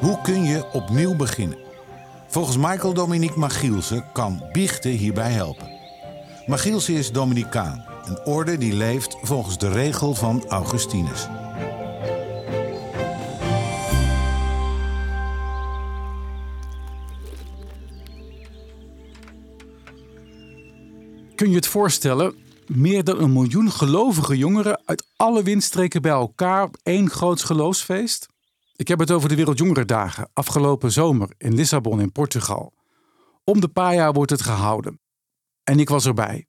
Hoe kun je opnieuw beginnen? Volgens Michael Dominique Magielsen kan biechten hierbij helpen. Magielsen is Dominicaan, een orde die leeft volgens de regel van Augustinus. Kun je het voorstellen? Meer dan een miljoen gelovige jongeren uit alle windstreken bij elkaar op één groots geloofsfeest? Ik heb het over de Wereldjongerendagen afgelopen zomer in Lissabon in Portugal. Om de paar jaar wordt het gehouden. En ik was erbij.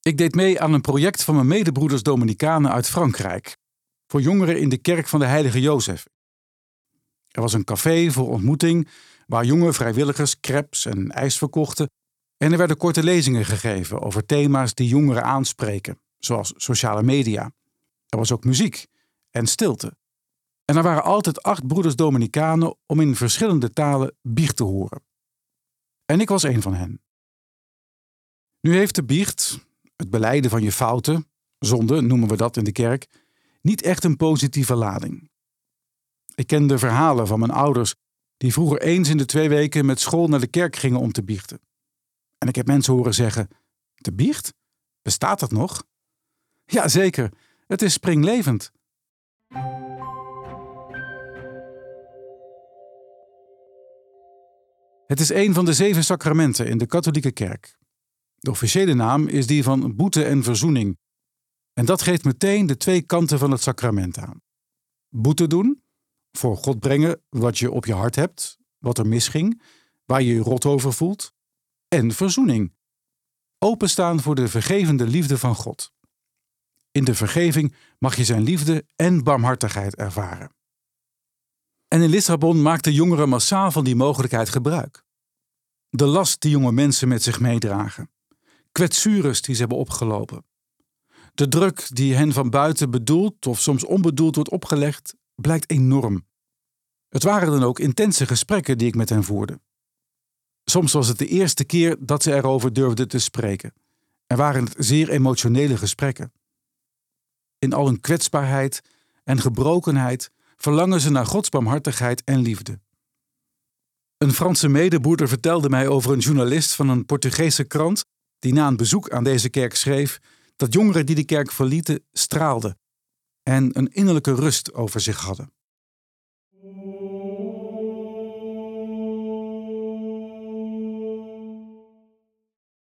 Ik deed mee aan een project van mijn medebroeders Dominicanen uit Frankrijk. Voor jongeren in de kerk van de Heilige Jozef. Er was een café voor ontmoeting waar jonge vrijwilligers crepes en ijs verkochten. En er werden korte lezingen gegeven over thema's die jongeren aanspreken, zoals sociale media. Er was ook muziek en stilte. En er waren altijd acht broeders Dominicanen om in verschillende talen biecht te horen. En ik was een van hen. Nu heeft de biecht, het beleiden van je fouten, zonde noemen we dat in de kerk, niet echt een positieve lading. Ik ken de verhalen van mijn ouders die vroeger eens in de twee weken met school naar de kerk gingen om te biechten. En ik heb mensen horen zeggen: De biecht? Bestaat dat nog? Ja, zeker. Het is springlevend. Het is een van de zeven sacramenten in de katholieke kerk. De officiële naam is die van boete en verzoening. En dat geeft meteen de twee kanten van het sacrament aan. Boete doen, voor God brengen wat je op je hart hebt, wat er misging, waar je je rot over voelt. En verzoening, openstaan voor de vergevende liefde van God. In de vergeving mag je zijn liefde en barmhartigheid ervaren. En in Lissabon maakten jongeren massaal van die mogelijkheid gebruik. De last die jonge mensen met zich meedragen, kwetsures die ze hebben opgelopen, de druk die hen van buiten bedoeld of soms onbedoeld wordt opgelegd, blijkt enorm. Het waren dan ook intense gesprekken die ik met hen voerde. Soms was het de eerste keer dat ze erover durfden te spreken. Er waren het zeer emotionele gesprekken. In al hun kwetsbaarheid en gebrokenheid verlangen ze naar Gods barmhartigheid en liefde. Een Franse medeboerder vertelde mij over een journalist van een Portugese krant die na een bezoek aan deze kerk schreef dat jongeren die de kerk verlieten straalden en een innerlijke rust over zich hadden.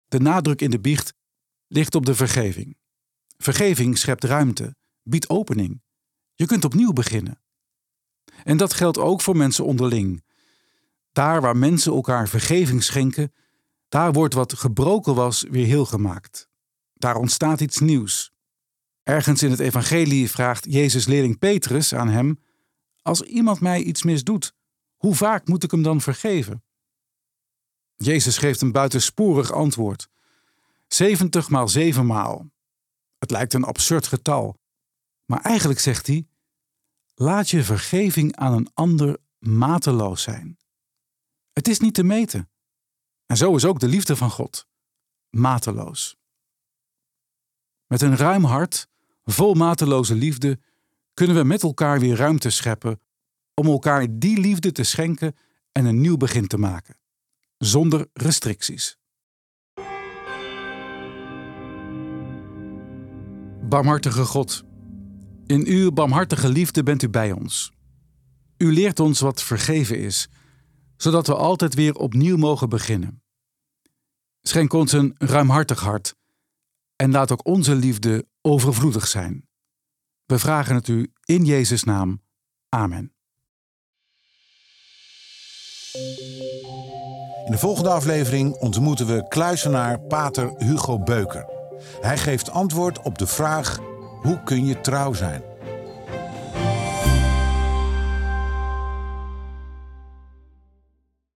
De nadruk in de biecht ligt op de vergeving. Vergeving schept ruimte, biedt opening. Je kunt opnieuw beginnen. En dat geldt ook voor mensen onderling. Daar waar mensen elkaar vergeving schenken, daar wordt wat gebroken was weer heel gemaakt. Daar ontstaat iets nieuws. Ergens in het evangelie vraagt Jezus leerling Petrus aan hem: Als iemand mij iets misdoet, hoe vaak moet ik hem dan vergeven? Jezus geeft een buitensporig antwoord: 70 maal 7 maal. Het lijkt een absurd getal, maar eigenlijk zegt hij: Laat je vergeving aan een ander mateloos zijn. Het is niet te meten. En zo is ook de liefde van God. Mateloos. Met een ruim hart, vol mateloze liefde, kunnen we met elkaar weer ruimte scheppen om elkaar die liefde te schenken en een nieuw begin te maken, zonder restricties. Barmhartige God, in uw barmhartige liefde bent u bij ons. U leert ons wat vergeven is zodat we altijd weer opnieuw mogen beginnen. Schenk ons een ruimhartig hart en laat ook onze liefde overvloedig zijn. We vragen het u in Jezus' naam. Amen. In de volgende aflevering ontmoeten we kluisenaar Pater Hugo Beuker. Hij geeft antwoord op de vraag: hoe kun je trouw zijn?